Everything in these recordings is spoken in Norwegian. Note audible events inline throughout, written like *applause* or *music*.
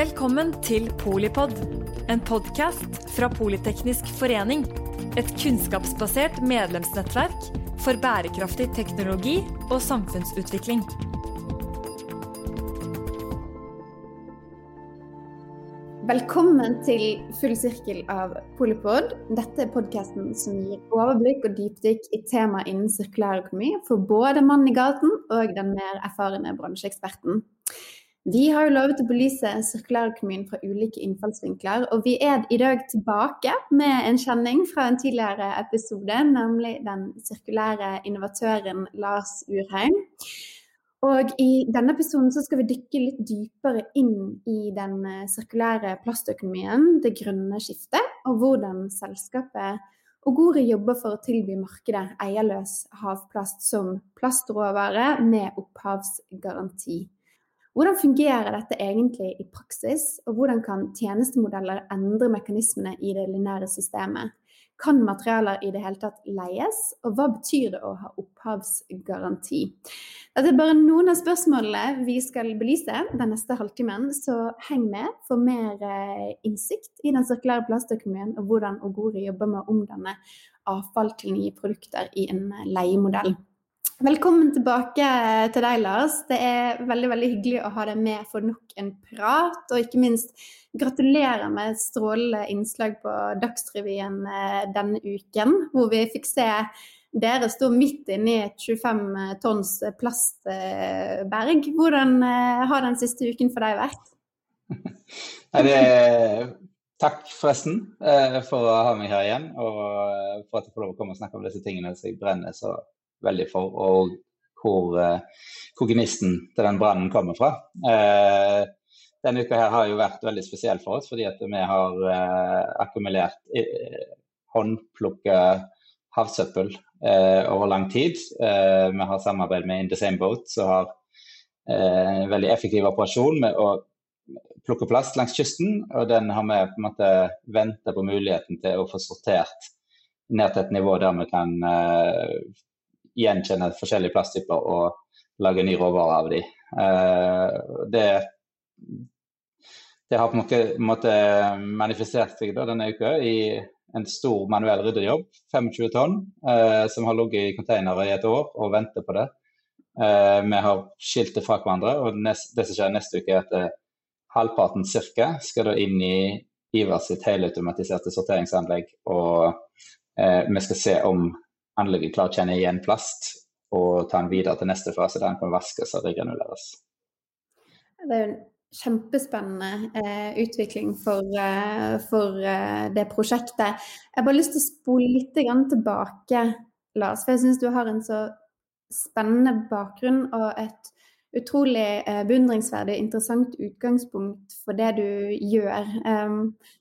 Velkommen til Polipod, en podkast fra Politeknisk forening. Et kunnskapsbasert medlemsnettverk for bærekraftig teknologi og samfunnsutvikling. Velkommen til full sirkel av Polipod. Dette er podkasten som gir overblikk og dypdykk i temaer innen sirkulærøkonomi for både mannen i gaten og den mer erfarne bransjeeksperten. Vi har jo lovet å belyse sirkulærøkonomien fra ulike innfallsvinkler, og vi er i dag tilbake med en kjenning fra en tidligere episode, nemlig den sirkulære innovatøren Lars Urheim. Og i denne episoden så skal vi dykke litt dypere inn i den eh, sirkulære plastøkonomien, det grønne skiftet, og hvordan selskapet Ogori jobber for å tilby markedet eierløs havplast som plastråvare med opphavsgaranti. Hvordan fungerer dette egentlig i praksis, og hvordan kan tjenestemodeller endre mekanismene i det lineære systemet? Kan materialer i det hele tatt leies, og hva betyr det å ha opphavsgaranti? Dette er bare noen av spørsmålene vi skal belyse den neste halvtimen, så heng med for mer eh, innsikt i den sirkulære plastøkonomien og hvordan Ogori jobber med å omdanne avfall til nye produkter i en leiemodell. Velkommen tilbake til deg, Lars. Det er veldig veldig hyggelig å ha deg med for nok en prat. Og ikke minst gratulerer med et strålende innslag på Dagsrevyen eh, denne uken, hvor vi fikk se dere stå midt inne i et 25 tonns plastberg. Hvordan eh, har den siste uken for deg vært? *laughs* Takk forresten eh, for å ha meg her igjen, og for at jeg får lov å komme og snakke om disse tingene som jeg brenner så veldig for, og hvor, eh, hvor gnisten til den brannen kommer fra. Eh, denne uka her har jo vært veldig spesiell for oss, fordi at vi har eh, akkumulert eh, håndplukka havsøppel over lang tid. Vi har samarbeid med In the Same Boat, som har en veldig effektiv operasjon med å plukke plast langs kysten. Og den har vi på en måte venta på muligheten til å få sortert ned til et nivå der vi kan gjenkjenne forskjellige plasttyper og lage ny råvare av dem. Uh, det, det, har på en måte manifestert seg da, denne uka i en stor manuell ryddejobb, 25 tonn, uh, som har ligget i containere i et år og venter på det. Uh, vi har skilt det fra hverandre, og nest, det som skjer neste uke, er at halvparten ca. skal da inn i Ivers sitt helautomatiserte sorteringsanlegg. Og vi skal se om anlegget klarer å kjenne igjen plast og ta den videre til neste fase der den kan vaskes og regranuleres. Det er en kjempespennende eh, utvikling for, eh, for eh, det prosjektet. Jeg har bare lyst til å spole litt tilbake, Lars, for jeg syns du har en så spennende bakgrunn og et utrolig eh, beundringsverdig interessant utgangspunkt for det du gjør. Um,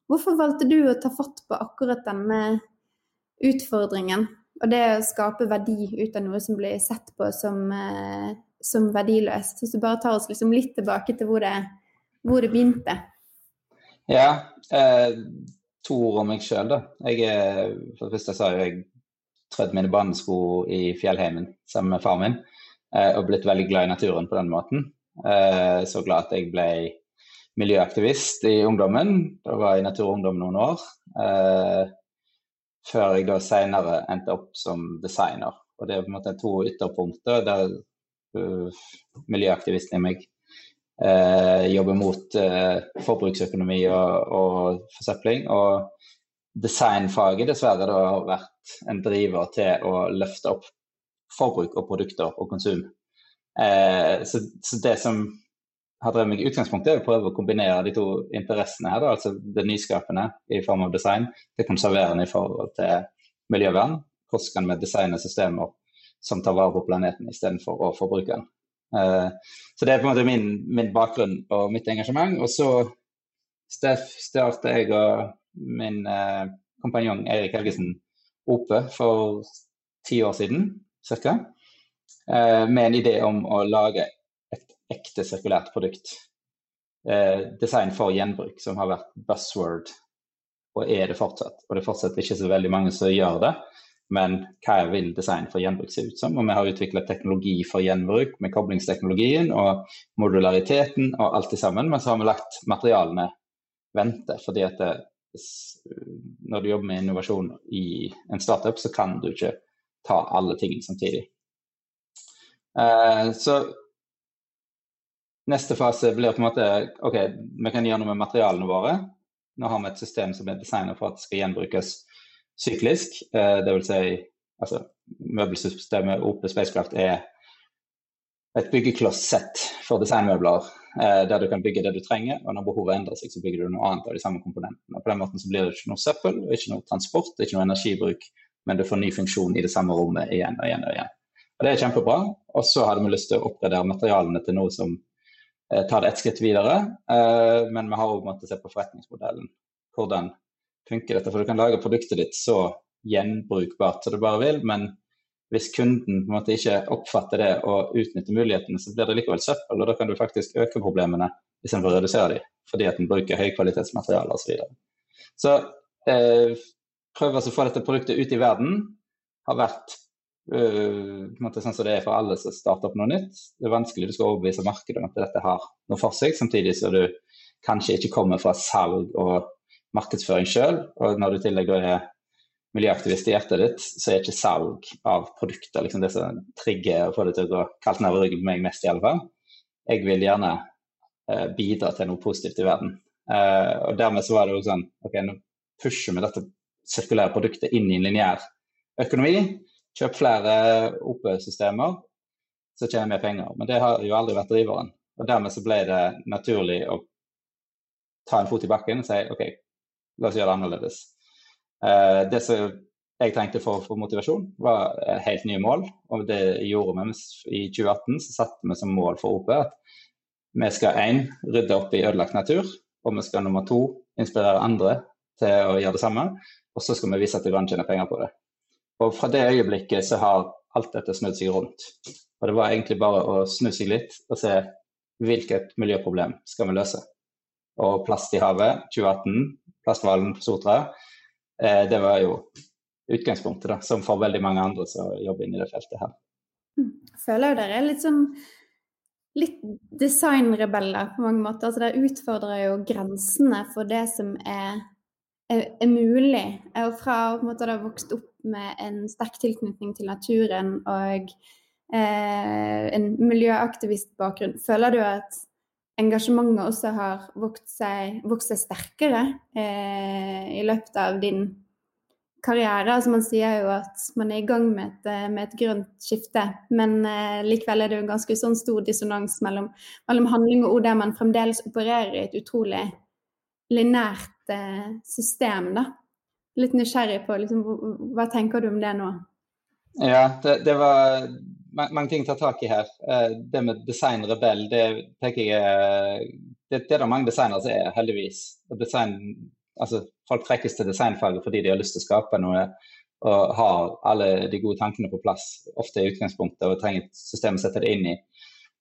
hvorfor valgte du å ta fatt på akkurat denne utfordringen? Og det å skape verdi ut av noe som blir sett på som, eh, som verdiløst. Hvis du bare tar oss liksom litt tilbake til hvor det, hvor det begynte. Ja, eh, to ord om meg sjøl, da. Jeg for det første sa jeg jeg trødd mine barnesko i fjellheimen sammen med far min. Eh, og blitt veldig glad i naturen på den måten. Eh, så glad at jeg ble miljøaktivist i ungdommen. Da var jeg i Natur og Ungdom noen år. Eh, før jeg da senere endte opp som designer. Og det er på en måte to ytterpunkter der uh, miljøaktivisten i meg uh, jobber mot uh, forbruksøkonomi og, og, forsøpling. Og designfaget dessverre da har vært en driver til å løfte opp forbruk og produkter og konsum. Uh, så, så, det som har drevet meg i utgangspunktet, er å prøve å kombinere de to interessene her. Da, altså det nyskapende i form av design, det konserverende i forhold til miljøvern. Hvordan kan vi designe systemer som tar vare på planeten istedenfor å forbruke den. Uh, så det er på en måte min, min, bakgrunn og mitt engasjement. Og så startet jeg og min uh, kompanjong Eirik Helgesen Ope for ti år siden ca. Uh, med en idé om å lage ekte sirkulært produkt. Eh, design for gjenbruk, som har vært buzzword, og er det fortsatt. Og det er fortsatt ikke så veldig mange som gjør det. men hva vil design for gjenbruk se ut som? Og vi har utvikla teknologi for gjenbruk med koblingsteknologien og modulariteten og alt det sammen. Men så har vi lagt materialene vente, fordi at det, når du jobber med innovasjon i en startup, så kan du ikke ta alle tingene samtidig. Eh, så neste fase blir på en måte OK, vi kan gjøre noe med materialene våre. Nå har vi et system som er designet for at det skal gjenbrukes syklisk. Det Dvs. Si, altså, møbelsystemet OP Spacecraft er et byggeklossett for designmøbler eh, der du kan bygge det du trenger, og når behovet endrer seg, så bygger du noe annet av de samme komponentene. På den måten så blir det ikke noe søppel, ikke noe transport, ikke noe energibruk, men du får ny funksjon i det samme rommet igjen og igjen og igjen. Og Det er kjempebra. Og så hadde vi lyst til å oppgradere materialene til noe som eh, tar det ett skritt videre, eh, men vi har òg måttet se på forretningsmodellen. Hvordan funker dette? For du kan lage produktet ditt så gjenbrukbart som du bare vil, men hvis kunden på en måte ikke oppfatter det og utnytter mulighetene, så blir det likevel søppel, og da kan du faktisk øke problemene istedenfor å redusere dem, fordi at en bruker høykvalitetsmateriale osv. Så, videre. så eh, prøve å få dette produktet ut i verden har vært måte sånn som det er for alle som starter opp noe nytt. Det er vanskelig, du skal overbevise markedet om at dette har noe for seg, samtidig så du kanskje ikke kommer fra salg og markedsføring sjøl. Og når du i tillegg er miljøaktivist i hjertet ditt, så er ikke salg av produkter liksom det som trigger og får det til å gå kaldt nedover ryggen på meg mest, i alle fall. Jeg vil gjerne uh, bidra til noe positivt i verden. Uh, og dermed så var det jo sånn OK, nå pusher vi dette sirkulære produktet inn i en lineær økonomi. Kjøp flere OP-systemer, så tjener vi penger. Men det har jo aldri vært driveren. Og dermed så ble det naturlig å ta en fot i bakken og si OK, la oss gjøre det annerledes. Eh, det som jeg trengte for, for motivasjon, var helt nye mål. Og det gjorde vi i 2018. Så satte vi som mål for OP at vi skal én rydde opp i ødelagt natur. Og vi skal nummer to inspirere andre til å gjøre det samme. Og så skal vi vise at vi kan tjene penger på det. Og fra det øyeblikket så har alt dette snudd seg rundt. Og det var egentlig bare å snu seg litt og se hvilket miljøproblem skal vi løse. Og plast i havet 2018, plasthvalen på Sotra, Eh, det var jo utgangspunktet, da, som for veldig mange andre som jobber inn i det feltet her. Jeg Føler jo dere er litt sånn litt designrebeller på mange måter. Altså Dere utfordrer jo grensene for det som er, er, mulig. Og fra å ha vokst opp med en sterk tilknytning til naturen og eh, en miljøaktivistbakgrunn, føler du at engasjementet også har vokst seg, vokst seg sterkere eh, i løpet av din karriere. Altså man sier jo at man er i gang med et, eh, med et grønt skifte, men eh, likevel er det jo en ganske sånn stor dissonans mellom, mellom, handling og ord, der man fremdeles opererer i et utrolig linært eh, system. da. Litt nysgjerrig på liksom, hva, tenker du om det nå? Ja, det, det var mange ting å ta tak i her. Eh, det med design rebell, det tenker jeg det, det er det mange designere som er, heldigvis. Design, altså, folk trekkes til designfaget fordi de har lyst til å skape noe og har alle de gode tankene på plass, ofte i utgangspunktet, og trenger et system å sette det inn i.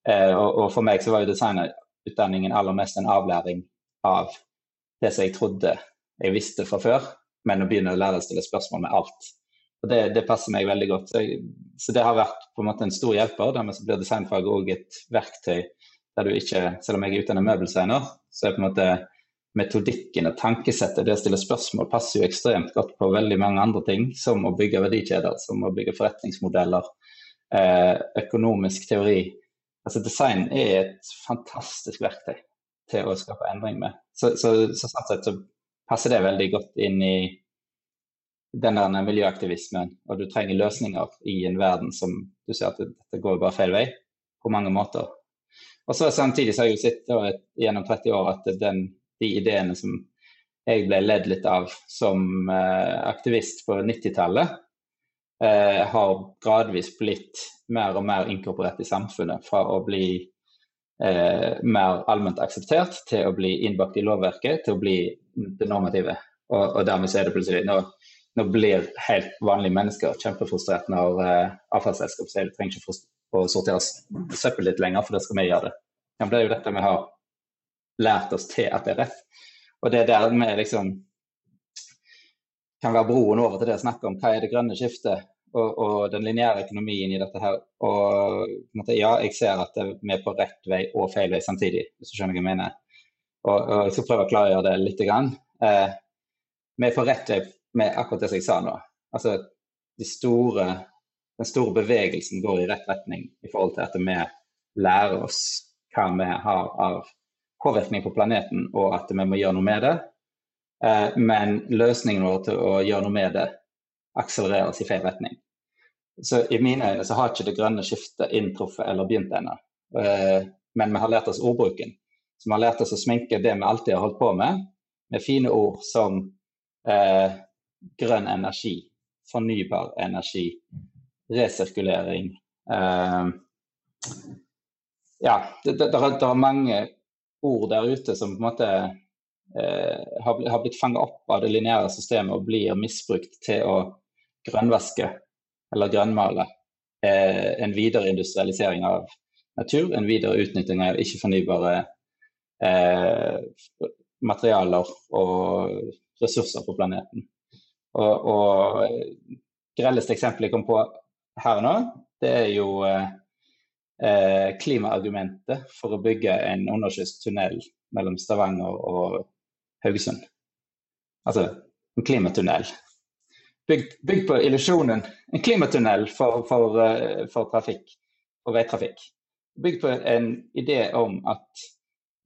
Eh, og, og, for meg så var jo designerutdanningen aller mest en avlæring av det som jeg trodde jeg visste fra før, men å begynne å lære å stille spørsmål med alt. Og det, det, passer meg veldig godt. Så, jeg, så, det har vært på en måte en stor hjelper. Dermed så blir designfaget òg et verktøy der du ikke, selv om jeg er utdannet møbeldesigner, så er på en måte metodikken og tankesettet, det å stille spørsmål, passer jo ekstremt godt på veldig mange andre ting, som å bygge verdikjeder, som å bygge forretningsmodeller, eh, økonomisk teori. Altså Design er et fantastisk verktøy til å skape endring med. Så, så, så sånn sett så passer det veldig godt inn i den der miljøaktivismen, og du trenger løsninger i en verden som du ser at dette går bare feil vei på mange måter. Og så Samtidig så har jeg jo sett gjennom 30 år at den, de ideene som jeg ble ledd litt av som eh, aktivist på 90-tallet, eh, har gradvis blitt mer og mer inkorporert i samfunnet. Fra å bli eh, mer allment akseptert til å bli innbakt i lovverket, til å bli det normative. Og, og dermed så er det plutselig nå nå blir helt vanlige mennesker kjempefrustrert når eh, avfallsselskap sier de trenger ikke å sortere søppel litt lenger, for da skal vi gjøre det. Ja, det er jo dette vi har lært oss til at det er rett. Og det er der vi liksom kan være broen over til det å snakke om hva er det grønne skiftet og, og den lineære økonomien i dette her. Og måte, ja, jeg ser at vi er på rett vei og feil vei samtidig, hvis du skjønner hva jeg mener. Og, og jeg skal prøve å klargjøre det litt. Eh, vi er på rett vei med akkurat det som jeg sa nå. Altså, de store, den store bevegelsen går i rett retning i forhold til at vi lærer oss hva vi har av påvirkning på planeten, og at vi må gjøre noe med det. Eh, men løsningen vår til å gjøre noe med det akselereres i feil retning. Så I mine øyne så har ikke det grønne skiftet inntruffet eller begynt ennå. Eh, men vi har lært oss ordbruken. Så vi har lært oss å sminke det vi alltid har holdt på med, med fine ord som eh, grønn energi, fornybar energi, resirkulering. Eh, ja, det, det, det, er mange ord der ute som på en måte eh, har, har, blitt fanget opp av det lineære systemet og blir misbrukt til å grønnvaske eller grønnmale eh, en videre industrialisering av natur, en videre utnytting av ikke-fornybare eh, materialer og ressurser på planeten. Og, og grelleste eksempelet jeg kom på her nå, det er jo eh klimaargumentet for å bygge en undersjøisk tunnel mellom Stavanger og Haugesund. Altså en klimatunnel. Bygd, bygd på illusjonen. En klimatunnel for, for, eh, for, trafikk, for veitrafikk. Bygd på en idé om at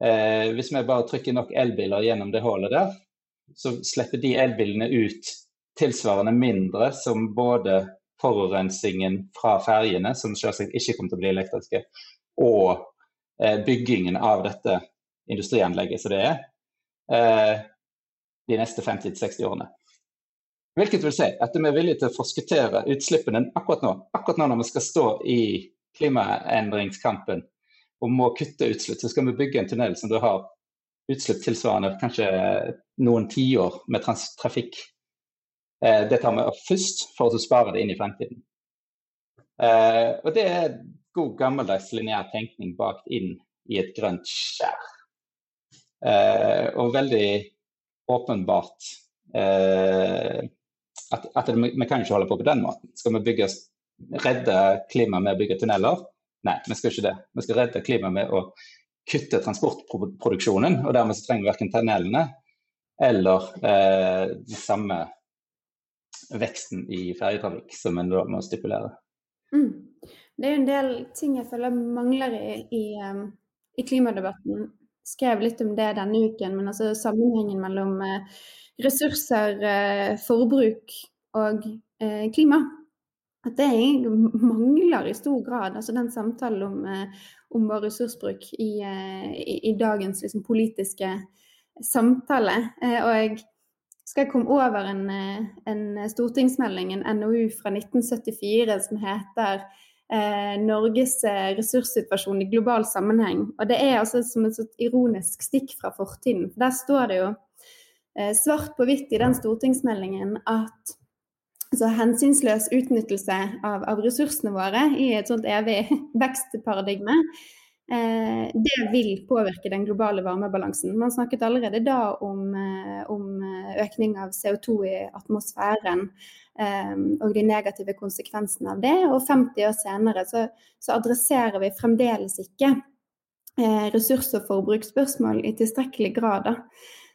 eh, hvis vi bare trykker nok elbiler gjennom det hullet der, så slipper de elbilene ut tilsvarende mindre som både forurensningen fra ferjene, som selvsagt ikke kommer til å bli elektriske, og eh, byggingen av dette industrianlegget som det er, eh, de neste 50-60 årene. Hvilket vil si at vi er villige til å forskuttere utslippene akkurat nå. Akkurat nå når vi skal stå i klimaendringskampen og må kutte utslipp, så skal vi bygge en tunnel som du har utslipp tilsvarende kanskje noen tiår med trafikk. Eh, det tar vi opp først for å spare det inn i fremtiden. Eh, og det er god gammeldags lineær tenkning bakt inn i et grønt skjær. Eh, og veldig åpenbart at, at det, vi kan ikke holde på på den måten. Skal vi bygge, redde klimaet med å bygge tunneler? Nei, vi skal ikke det. Vi skal redde klimaet med å kutte transportproduksjonen. Og dermed så trenger vi verken tunnelene eller eh, den samme veksten i ferjetrafikk som en må stipulere. Mm. Det er jo en del ting jeg føler mangler i, i, um, i klimadebatten skrev litt om det denne uken, men altså sammenhengen mellom eh, ressurser, eh, forbruk og eh, klima. At det mangler i stor grad. altså Den samtalen om, om vår ressursbruk i, i, i dagens liksom, politiske samtale. Og jeg skal komme over en, en stortingsmelding, en NOU fra 1974 som heter eh, Norges eh, ressurssituasjon i global sammenheng. Og det er altså som et sånt ironisk stikk fra fortiden. For der står det jo eh, svart på hvitt i den stortingsmeldingen at altså, hensynsløs utnyttelse av, av, ressursene våre i et sånt evig *laughs* vekstparadigme det vil påvirke den globale varmebalansen. Man snakket allerede da om, eh, om eh, økning av CO2 i atmosfæren og de negative konsekvensene av det. Og 50 år senere så, så adresserer vi fremdeles ikke ressurs- og forbruksspørsmål i tilstrekkelig grad. Da.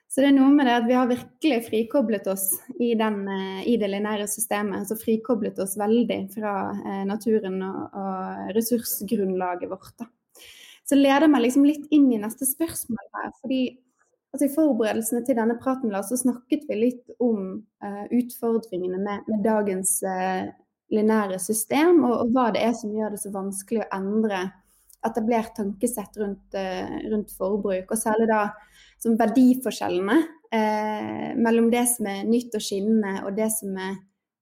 Så det er noe med det at vi har virkelig frikoblet oss i, den, i det lineære systemet. Altså frikoblet oss veldig fra naturen og, og ressursgrunnlaget vårt. Da. Så leder meg liksom litt inn i neste spørsmål her. fordi altså I forberedelsene til denne praten Lars, så snakket vi litt om uh, utfordringene med, med dagens uh, lineære system, og, og, hva det er som gjør det så vanskelig å endre etablert tankesett rundt, uh, rundt forbruk. Og særlig da som verdiforskjellene mellom det som er nytt og skinnende, og det som er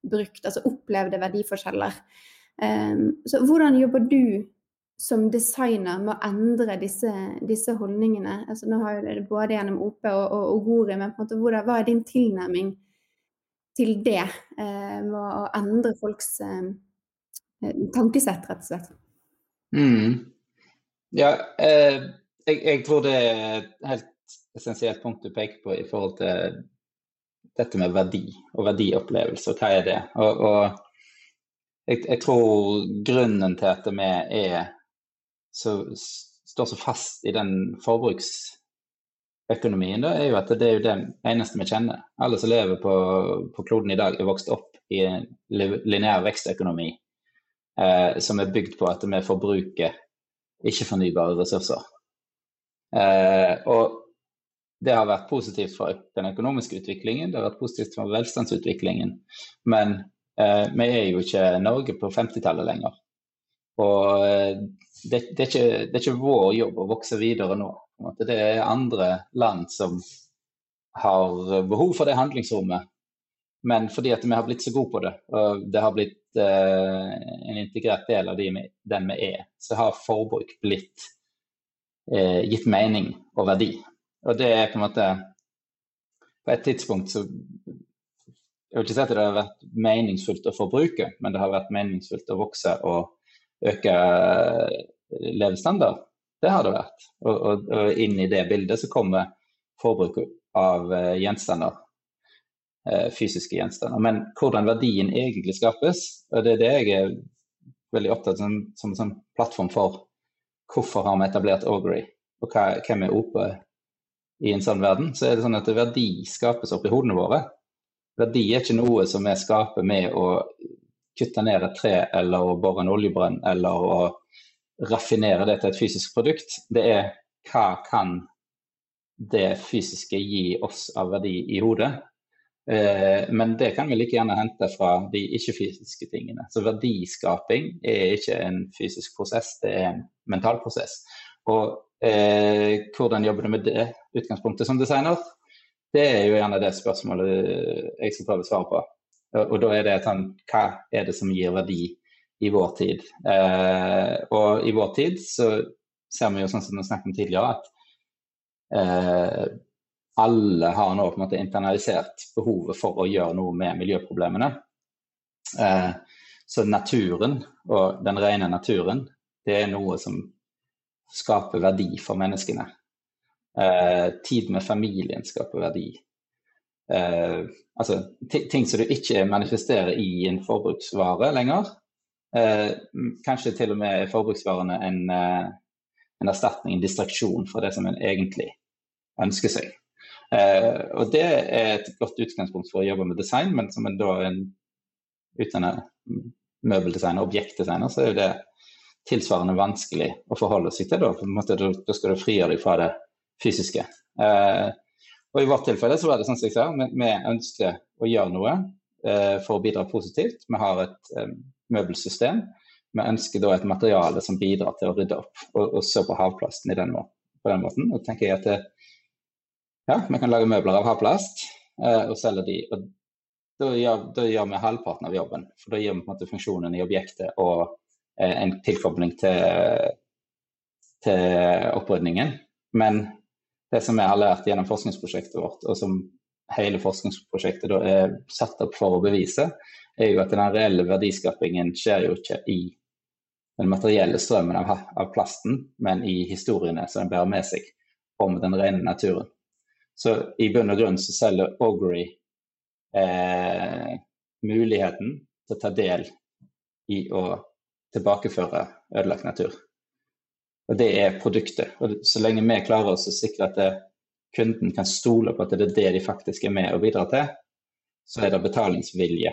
brukt, altså opplevde verdiforskjeller. så hvordan jobber du som designer med å endre disse, disse holdningene? Altså, nå har det både gjennom OP og, og, og Gori, men på en måte, hvordan, hva er din tilnærming til det? Eh, med å endre folks eh, tankesett, rett og slett? Mm. Ja, eh, jeg, jeg, tror det er et helt essensielt punkt du peker på i forhold til dette med verdi og verdiopplevelse, hva er det? Og, og jeg, jeg, tror grunnen til at vi er så, står så fast i den forbruksøkonomien, da, er jo at det er jo det eneste vi kjenner. Alle som lever på, på kloden i dag, er vokst opp i en lineær vekstøkonomi eh, som er bygd på at vi forbruker ikke-fornybare ressurser. Eh, og det har vært positivt for den økonomiske utviklingen, det har vært positivt for velstandsutviklingen. Men eh, vi er jo ikke Norge på 50-tallet lenger. Og eh, det, det, er ikke, det, er ikke, vår jobb å vokse videre nå. Det er andre land som har behov for det handlingsrommet. Men fordi at vi har blitt så gode på det, og det har blitt eh, en integrert del av de, den vi er, så har forbruk blitt eh, gitt mening og verdi. Og det er på en måte På et tidspunkt så Jeg vil ikke si at det har vært meningsfullt å forbruke, men det har vært meningsfullt å vokse og øke eh, levestandard. Det har det vært. Og, og, og inn i det bildet så kommer forbruket av uh, gjenstander. Uh, fysiske gjenstander. Men hvordan verdien egentlig skapes, og det er det jeg er veldig opptatt av som, en plattform for hvorfor har vi etablert Augury, og hva, hvem er OP i en sånn verden, så er det sånn at verdi skapes oppi hodene våre. Verdi er ikke noe som vi skaper med å kutte ned et tre eller å bore en oljebrønn eller å raffinere det til et fysisk produkt. Det er hva kan det fysiske gi oss av verdi i hodet. Eh, men det kan vi like gjerne hente fra de ikke-fysiske tingene. Så verdiskaping er ikke en fysisk prosess, det er en mental prosess. Og eh, hvordan jobber du med det utgangspunktet som designer? Det er jo gjerne det spørsmålet jeg skal prøve å svare på. Og da er det sånn Hva er det som gir verdi i vår tid? Eh, og i vår tid så ser vi jo sånn som vi snakket om tidligere, at eh, alle har nå på en måte internalisert behovet for å gjøre noe med miljøproblemene. Eh, så naturen, og den rene naturen, det er noe som skaper verdi for menneskene. Eh, tid med familien skaper verdi. Eh, altså ting som du ikke manifesterer i en forbruksvare lenger. Eh, kanskje til og med er forbruksvarene en, eh, en, erstatning, en distraksjon for det som en egentlig ønsker seg. Eh, og det er et godt utgangspunkt for å jobbe med design, men som en da en utdannet møbeldesigner, objektdesigner, så er det tilsvarende vanskelig å forholde seg til. Da, da skal du frigjøre deg fra det fysiske. Eh, og I vårt tilfelle så var det sånn som jeg sa, vi, vi ønsker å gjøre noe eh, for å bidra positivt. Vi har et eh, møbelsystem. Vi ønsker da et materiale som bidrar til å rydde opp, og, og se på havplasten den måten, på den måten. Og tenker jeg at det, ja, vi kan lage møbler av havplast eh, og selge de. og da gjør, da gjør, vi halvparten av jobben. For da gir vi på en måte funksjonen i objektet og eh, en tilkobling til, til opprydningen. Men det som vi har lært gjennom forskningsprosjektet vårt, og som hele forskningsprosjektet er satt opp for å bevise, er jo at den reelle verdiskapingen skjer jo ikke i den materielle strømmen av, av plasten, men i historiene som den bærer med seg om den rene naturen. Så i bunn og grunn så selger Augury eh, muligheten til å ta del i å tilbakeføre ødelagt natur. Og det er produktet. Og så lenge vi klarer oss å sikre at det, kunden kan stole på at det er det de faktisk er med og bidrar til, så er det betalingsvilje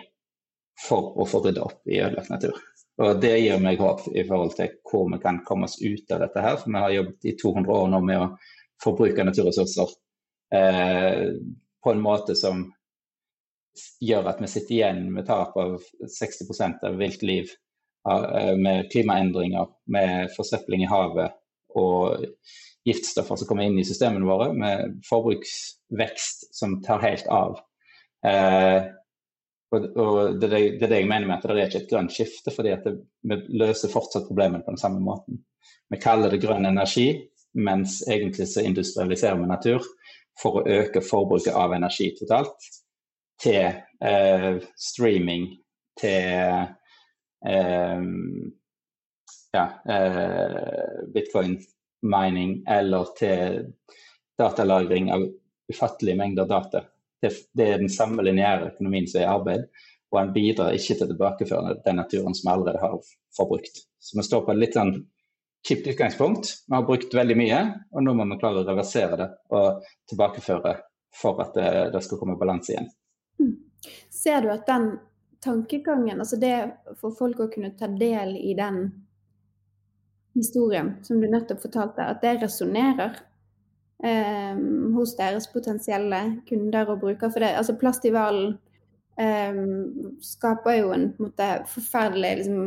for å få rydda opp i ødelagt natur. Og det gir meg håp i forhold til hvor vi kan komme oss ut av dette her. For vi har jobbet i 200 år nå med å forbruke naturressurser eh, på en måte som gjør at vi sitter igjen med tap av 60% av vilt liv med klimaendringer, med forsøpling i havet og giftstoffer som kommer inn i systemene våre, med forbruksvekst som tar helt av. Eh, og, og det, er det, jeg mener med at det er ikke et grønt skifte, fordi det, vi løser fortsatt problemene på den samme måten. Vi kaller det grønn energi, mens egentlig så industrialiserer vi natur for å øke forbruket av energi totalt. Til eh, streaming, til ja, eh, bitcoin-mining eller til datalagring av ufattelige mengder data Det, er den samme lineære økonomien som er i arbeid, og den bidrar ikke til å tilbakeføre den naturen som vi allerede har forbrukt. Så vi står på et litt sånn kjipt utgangspunkt. Vi har brukt veldig mye, og nå må vi klare å reversere det og tilbakeføre for at det, det skal komme balanse igjen. Mm. Ser du at den tankegangen, altså det for folk å kunne ta del i den historien som du nettopp fortalte, at det resonnerer eh, hos deres potensielle kunder og brukere? For det, altså Plastivalen eh, skaper jo en, måte, forferdelig liksom,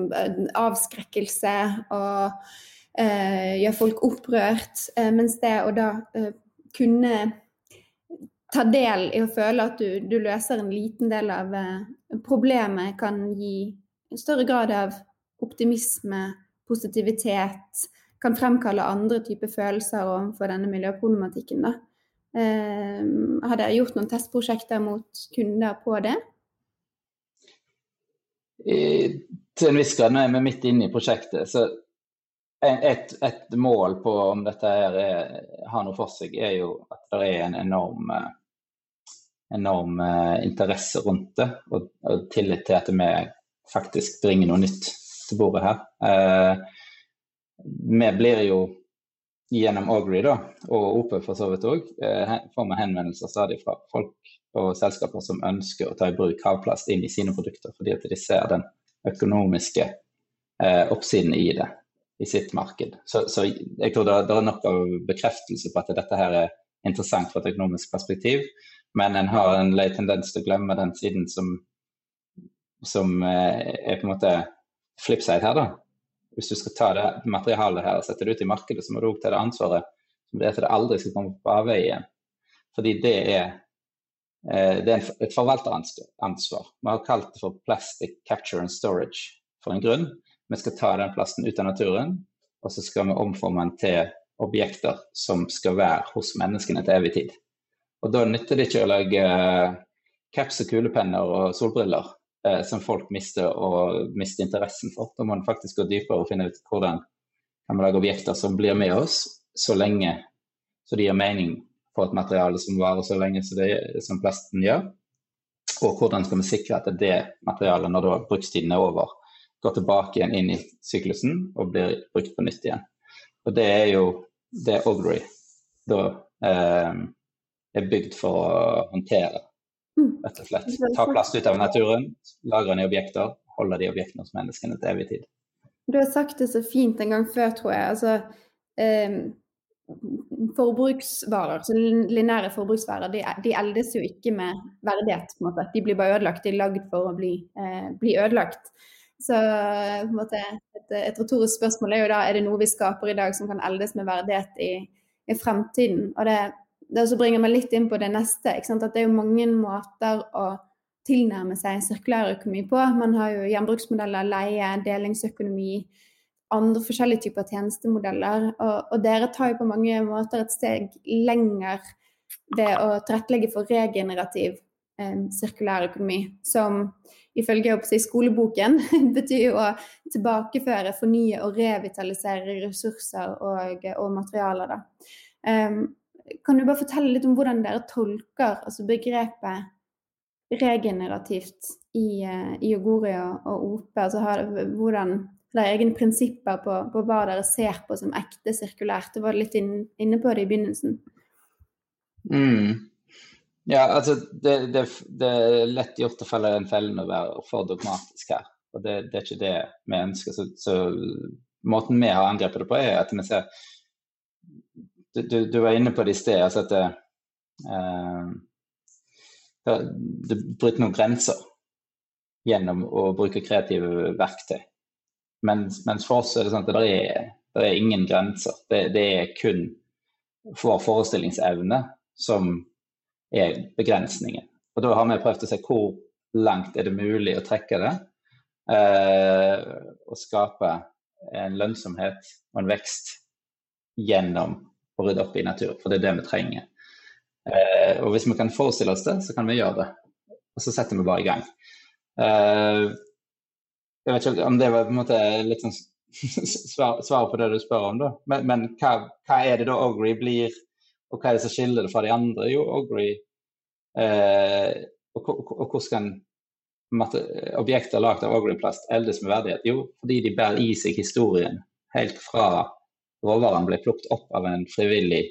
avskrekkelse og eh, gjør folk opprørt. Eh, mens det å da eh, kunne ta del i å føle at du, du løser en liten del av eh, problemet, kan gi en større grad av optimisme, positivitet, kan fremkalle andre typer følelser overfor denne miljøproblematikken. Da. Eh, har dere gjort noen testprosjekter mot kunder på det? I, til en viss grad. Nå er vi midt inne i prosjektet. så et, et, mål på om dette her er, har noe for seg, er jo at det er en enorm, enorm interesse rundt det. Og, og, tillit til at vi faktisk bringer noe nytt til bordet her. Eh, vi blir jo gjennom Augury da, og OP for så vidt òg, eh, får vi henvendelser stadig fra folk og selskaper som ønsker å ta i bruk havplast inn i sine produkter, fordi at de ser den økonomiske oppsiden i det i sitt marked. Så, så jeg tror det, det, er nok av bekreftelse på at dette her er interessant fra et økonomisk perspektiv, men en har en lei tendens til å glemme den siden som, som eh, er på en måte flipside her, da. Hvis du skal ta det materialet her og sette det ut i markedet, så må du òg ta det ansvaret som det er til det aldri skal komme på avveie igjen. Fordi det er, eh, det er et forvalteransvar. Vi har kalt det for Plastic Capture and Storage for en grunn. Vi skal ta den plasten ut av naturen, og så skal vi omforme den til objekter som skal være hos menneskene til evig tid. Og da nytter det ikke å lage eh, caps og kulepenner og solbriller eh, som folk mister og mister interessen for. Da må man faktisk gå dypere og finne ut hvordan kan vi lage objekter som blir med oss så lenge så det gir mening på et materiale som varer så lenge som, det, som plasten gjør. Og hvordan skal vi sikre at det materialet, når da brukstiden er over, går tilbake igjen inn i syklusen og blir brukt på nytt igjen. Og det er jo det Ogry da eh, er bygd for å håndtere, mm. rett og slett. Ta plast ut av naturen, lagre den i objekter, holde de objektene hos menneskene til evig tid. Du har sagt det så fint en gang før, tror jeg. Altså, eh, forbruksvarer, så lineære forbruksvarer, de, de, eldes jo ikke med verdighet. på en måte. De blir bare ødelagt. De er lagd for å bli, eh, bli ødelagt. Så måte, et, et, retorisk spørsmål er jo da er det noe vi skaper i dag som kan eldes med verdighet i, i fremtiden. Og det, det også bringer meg litt inn på det neste. At det er jo mange måter å tilnærme seg sirkulær økonomi på. Man har jo gjenbruksmodeller, leie, delingsøkonomi, andre forskjellige typer tjenestemodeller. Og, og, dere tar jo på mange måter et steg lenger ved å tilrettelegge for regenerativ sirkulær økonomi, som ifølge skoleboken *laughs* betyr å tilbakeføre, fornye og revitalisere ressurser og, og materialer. Um, kan du bare fortelle litt om hvordan dere tolker altså begrepet regenerativt i, i Ogori og, og OP? Altså hvordan dere egne prinsipper på, på, hva dere ser på som ekte sirkulært? Du var litt inn, inne på det i begynnelsen. Mm. Ja, altså det, det, det, er lett gjort å felle den fellen og være for dogmatisk her. Og det, det er ikke det vi ønsker. Så, så, måten vi har angrepet det på, er at vi ser Du, du, du var inne på det i sted. altså at det, uh, det bryter noen grenser gjennom å bruke kreative verktøy. Mens, mens for oss er det sånn at det er, er ingen grenser. Det er kun vår forestillingsevne som er begrensningen. Og Da har vi prøvd å se hvor langt er det mulig å trekke det. Eh, og skape en lønnsomhet og en vekst gjennom å rydde opp i natur. For det er det vi trenger. Eh, og hvis vi kan forestille oss det, så kan vi gjøre det. Og så setter vi bare i gang. Eh, jeg vet ikke om det var på en måte litt sånn *laughs* svar, svar på det du spør om, da. Men, men hva, hva, er det da Ogry blir og hva er det som skiller det fra de andre? Jo, Ogry Eh, og, og, og hvordan kan objekter lagd av Ogry-plast eldes med verdighet? Jo, fordi de bærer i seg historien helt fra råvaren ble plukket opp av en frivillig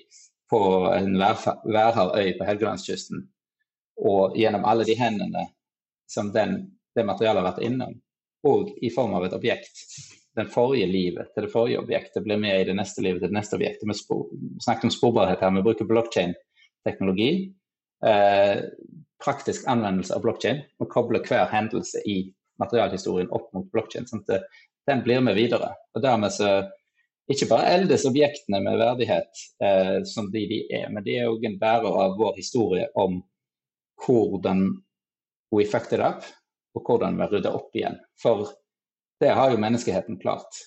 på en værhard øy på Helgelandskysten, og gjennom alle de hendene som den, det materialet har vært innom, og i form av et objekt. Den forrige livet til det forrige objektet blir med i det neste livet til det neste objektet. Vi snakket om sporbarhet her, vi bruker blockchain-teknologi. Eh, praktisk anvendelse av blockchain og kobler hver hendelse i materialhistorien opp mot blockchain. sånn at den blir med videre. Og dermed så ikke bare eldes objektene med verdighet eh, som de de er, men de er òg en bærer av vår historie om hvordan we fucked it up, og hvordan vi rydder opp igjen. For det har jo menneskeheten klart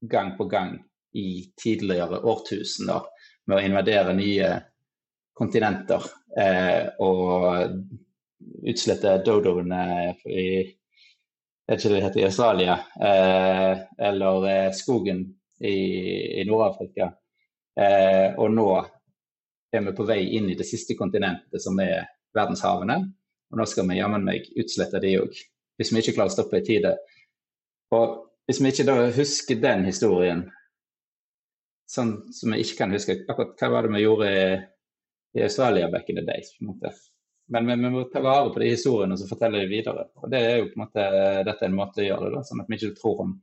gang på gang i tidligere årtusener med å invadere nye kontinenter eh, og utslette dodoene i jeg ikke det heter i Australia, eh, eller eh, skogen i, i Nord-Afrika. Eh, og nå er vi på vei inn i det siste kontinentet, som er verdenshavene. Og nå skal vi jammen meg utslette de òg, hvis vi ikke klarer å stoppe i tide. Og hvis vi ikke da husker den historien, sånn som vi ikke kan huske akkurat hva var det vi gjorde i, Australia back in the days, på en måte. Men vi, vi må ta vare på de historiene og så fortelle dem videre. Og det er jo på en måte, Dette er en måte å gjøre det da, sånn at vi ikke tror om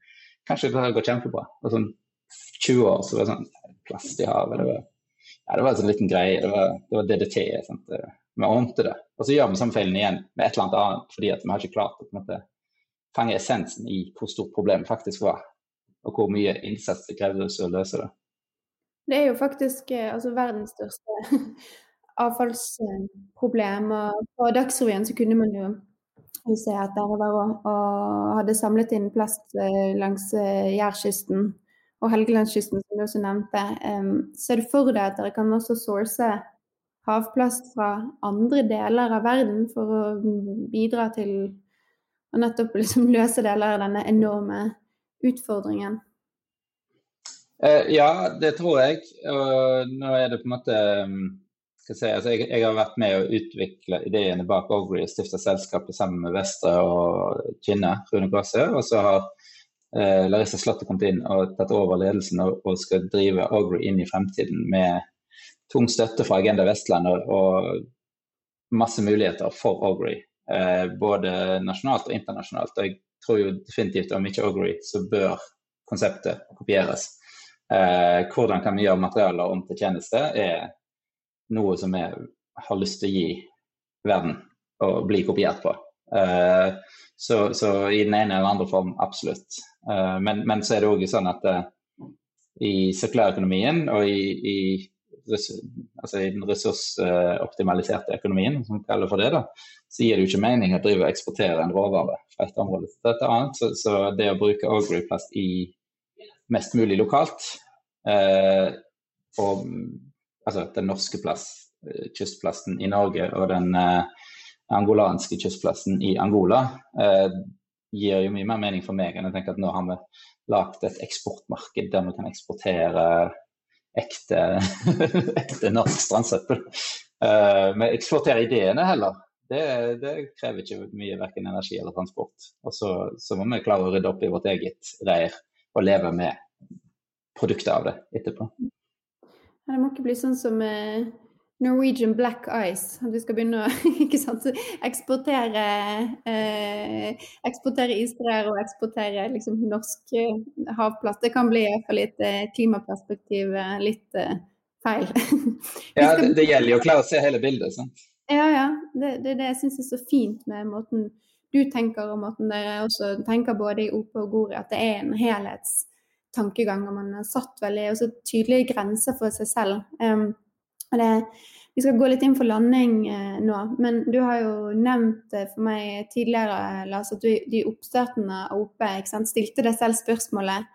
Kanskje det går kjempebra. Og sånn 20 år så var det sånn Plast i havet. Det var, ja, det var en sånn liten greie. Det var, det var DDT. Sant? Vi ordnet det. Og så gjør vi samme feilen igjen med et eller annet annet fordi at vi har ikke klart å på en måte fange essensen i hvor stort problemet faktisk var, og hvor mye innsats det krevde å løse det. Det er jo faktisk eh, altså, verdens største *laughs* avfallsproblem. Og på Dagsrevyen så kunne man jo se at dere var og, og hadde samlet inn plast eh, langs eh, Jærkysten og Helgelandskysten, som du også nevnte. Um, ser du for deg at dere kan også source havplast fra andre deler av verden for å bidra til å nettopp liksom løse deler av denne enorme utfordringen? Uh, ja, det tror jeg. Og nå er det på en måte skal jeg, si, altså jeg, jeg, har vært med å utvikle ideene bak Ogry og stifta selskapet sammen med Vestre og Kinne, Rune Gasse. Og så har eh, Larissa Slåtte kommet inn og tatt over ledelsen og, og skal drive Ogry inn i fremtiden med tung støtte fra Agenda Vestland og, og masse muligheter for Ogry. Eh, både nasjonalt og internasjonalt. Og jeg tror jo definitivt om ikke Ogry, så bør konseptet kopieres. Eh, hvordan kan vi gjøre materialer om til tjeneste, er noe som jeg har lyst til å gi verden og bli kopiert på. Eh, så, så, i den ene eller andre form, absolutt. Men, men, så er det òg sånn at i sirkulærøkonomien og i, i altså i den ressursoptimaliserte økonomien, som vi kaller for det, da, så gir det jo ikke mening å drive og eksportere en råvare fra et område til et annet. Så, så det å bruke Ogry-plast i mest mulig lokalt, eh, og altså den norske plast, eh, kystplasten i Norge og den eh, angolanske kystplasten i Angola, eh, gir jo mye mer mening for meg enn å tenke at nå har vi lagd et eksportmarked der vi kan eksportere ekte, *laughs* ekte norsk strandsøppel. Uh, vi eksporterer ideene heller. Det, det, krever ikke mye verken energi eller transport. Og så, så, må vi klare å rydde opp i vårt eget reir og leve med produktet av det etterpå. Ja, det må ikke bli sånn som eh, Norwegian Black Ice. At vi skal begynne å *laughs* sant, eksportere, eh, eksportere isbreer og eksportere liksom, norsk eh, havplast. Det kan bli iallfall i et eh, klimaperspektiv eh, litt eh, feil. *laughs* ja, det, det, gjelder jo å klare å se hele bildet. sant? Ja, ja. Det det, det, jeg syns er så fint med måten du tenker og måten dere også tenker både i OP og GORI, at det er en helhetstankegang. Og man har satt veldig også tydelige grenser for seg selv. Um, det vi skal gå litt inn for landing eh, nå, men du har jo nevnt eh, for meg tidligere Lars, at du i oppstarten av OP stilte deg selv spørsmålet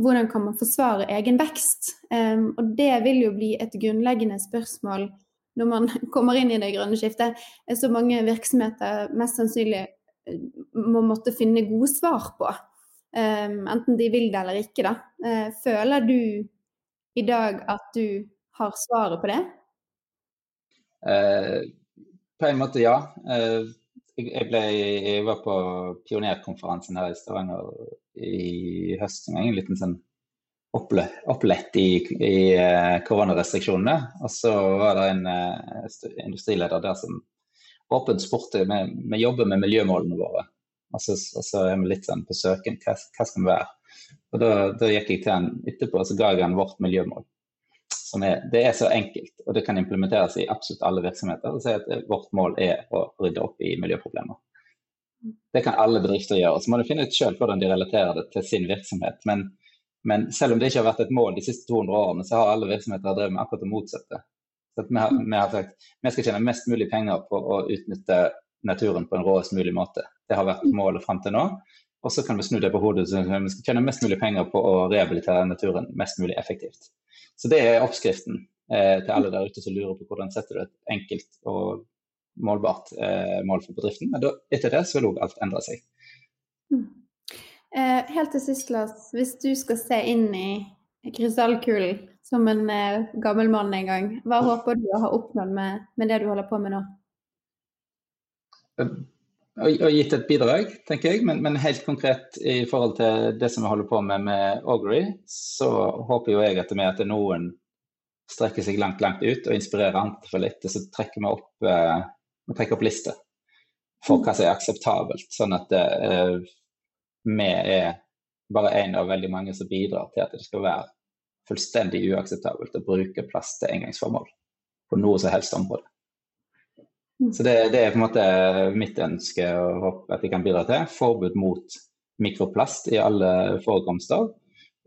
hvordan kan man forsvare egen vekst? Um, og det vil jo bli et grunnleggende spørsmål når man *laughs* kommer inn i det grønne skiftet. Så mange virksomheter mest sannsynlig eh, må måtte finne gode svar på. Um, enten de vil det eller ikke. Da. Uh, føler du i dag at du har svaret på det? Eh, på en måte, ja. Eh, jeg, ble, jeg var på pionerkonferansen her i Stavanger i høst en liten sånn opplett i, i eh, koronarestriksjonene. Og så var det en uh, industrileder der som åpent spurte vi jobber med miljømålene våre. Og så, og så er vi litt sånn på søken. Hva, hva skal vi være? Og da, da, gikk jeg til han etterpå og så ga jeg han vårt miljømål. Er, det er så enkelt, og det kan implementeres i absolutt alle virksomheter. og si at Vårt mål er å rydde opp i miljøproblemer. Det kan alle bedrifter gjøre. Så må du finne ut selv hvordan de relaterer det til sin virksomhet. Men, men, selv om det ikke har vært et mål de siste 200 årene, så har alle virksomheter drevet med akkurat det motsatte. Så vi har, vi, har, sagt vi skal tjene mest mulig penger på å utnytte naturen på en råest mulig måte. Det har vært målet fram til nå. Og så kan vi snu det på hodet, så vi skal tjene mest mulig penger på å rehabilitere naturen mest mulig effektivt. Så det er oppskriften eh, til alle der ute som lurer på hvordan setter du et enkelt og målbart eh, mål for bedriften. Men da, etter det så vil òg alt endre seg. Mm. Eh, helt til sist, Lars. Hvis du skal se inn i krystallkulen som en eh, gammel mann en gang, hva håper du å ha oppnådd med, med det du holder på med nå? Og gitt et bidrag, tenker jeg. Men, men, helt konkret i forhold til det som vi holder på med med Augury, så håper jo jeg at, med at noen strekker seg langt, langt ut og inspirerer andre for litt. Så trekker vi opp, eh, opp lister for hva som er akseptabelt. Sånn at eh, vi er bare en av veldig mange som bidrar til at det skal være fullstendig uakseptabelt å bruke plast til engangsformål på noe som helst område. Så det, det, er på en måte mitt ønske og håp at jeg kan bidra til. Forbud mot mikroplast i alle forekomster,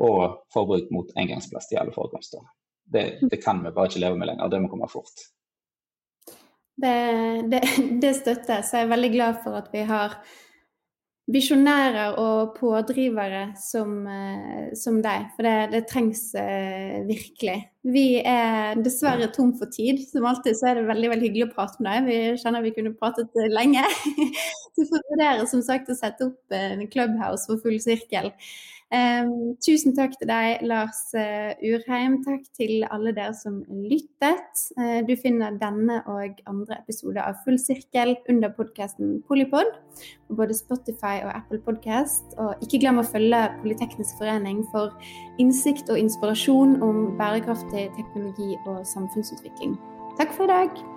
og forbruk mot engangsplast i alle forekomster. Det, det kan vi bare ikke leve med lenger, det må komme fort. Det, det, det støtter jeg, så jeg er veldig glad for at vi har visjonærer og pådrivere som, eh, som deg. For det, det trengs uh, virkelig. Vi er dessverre tom for tid. Som alltid så er det veldig veldig hyggelig å prate med deg. Vi kjenner vi kunne pratet lenge. *laughs* Du får vurdere som sagt å sette opp en clubhouse for full sirkel. Tusen takk til deg, Lars uh, Urheim. Takk til alle dere som lyttet. Uh, du finner denne og andre episoder av Full sirkel under podkasten Polipod på både Spotify og Apple Podcast. Og ikke glem å følge Politeknisk forening for innsikt og inspirasjon om bærekraftig teknologi og samfunnsutvikling. Takk for i dag.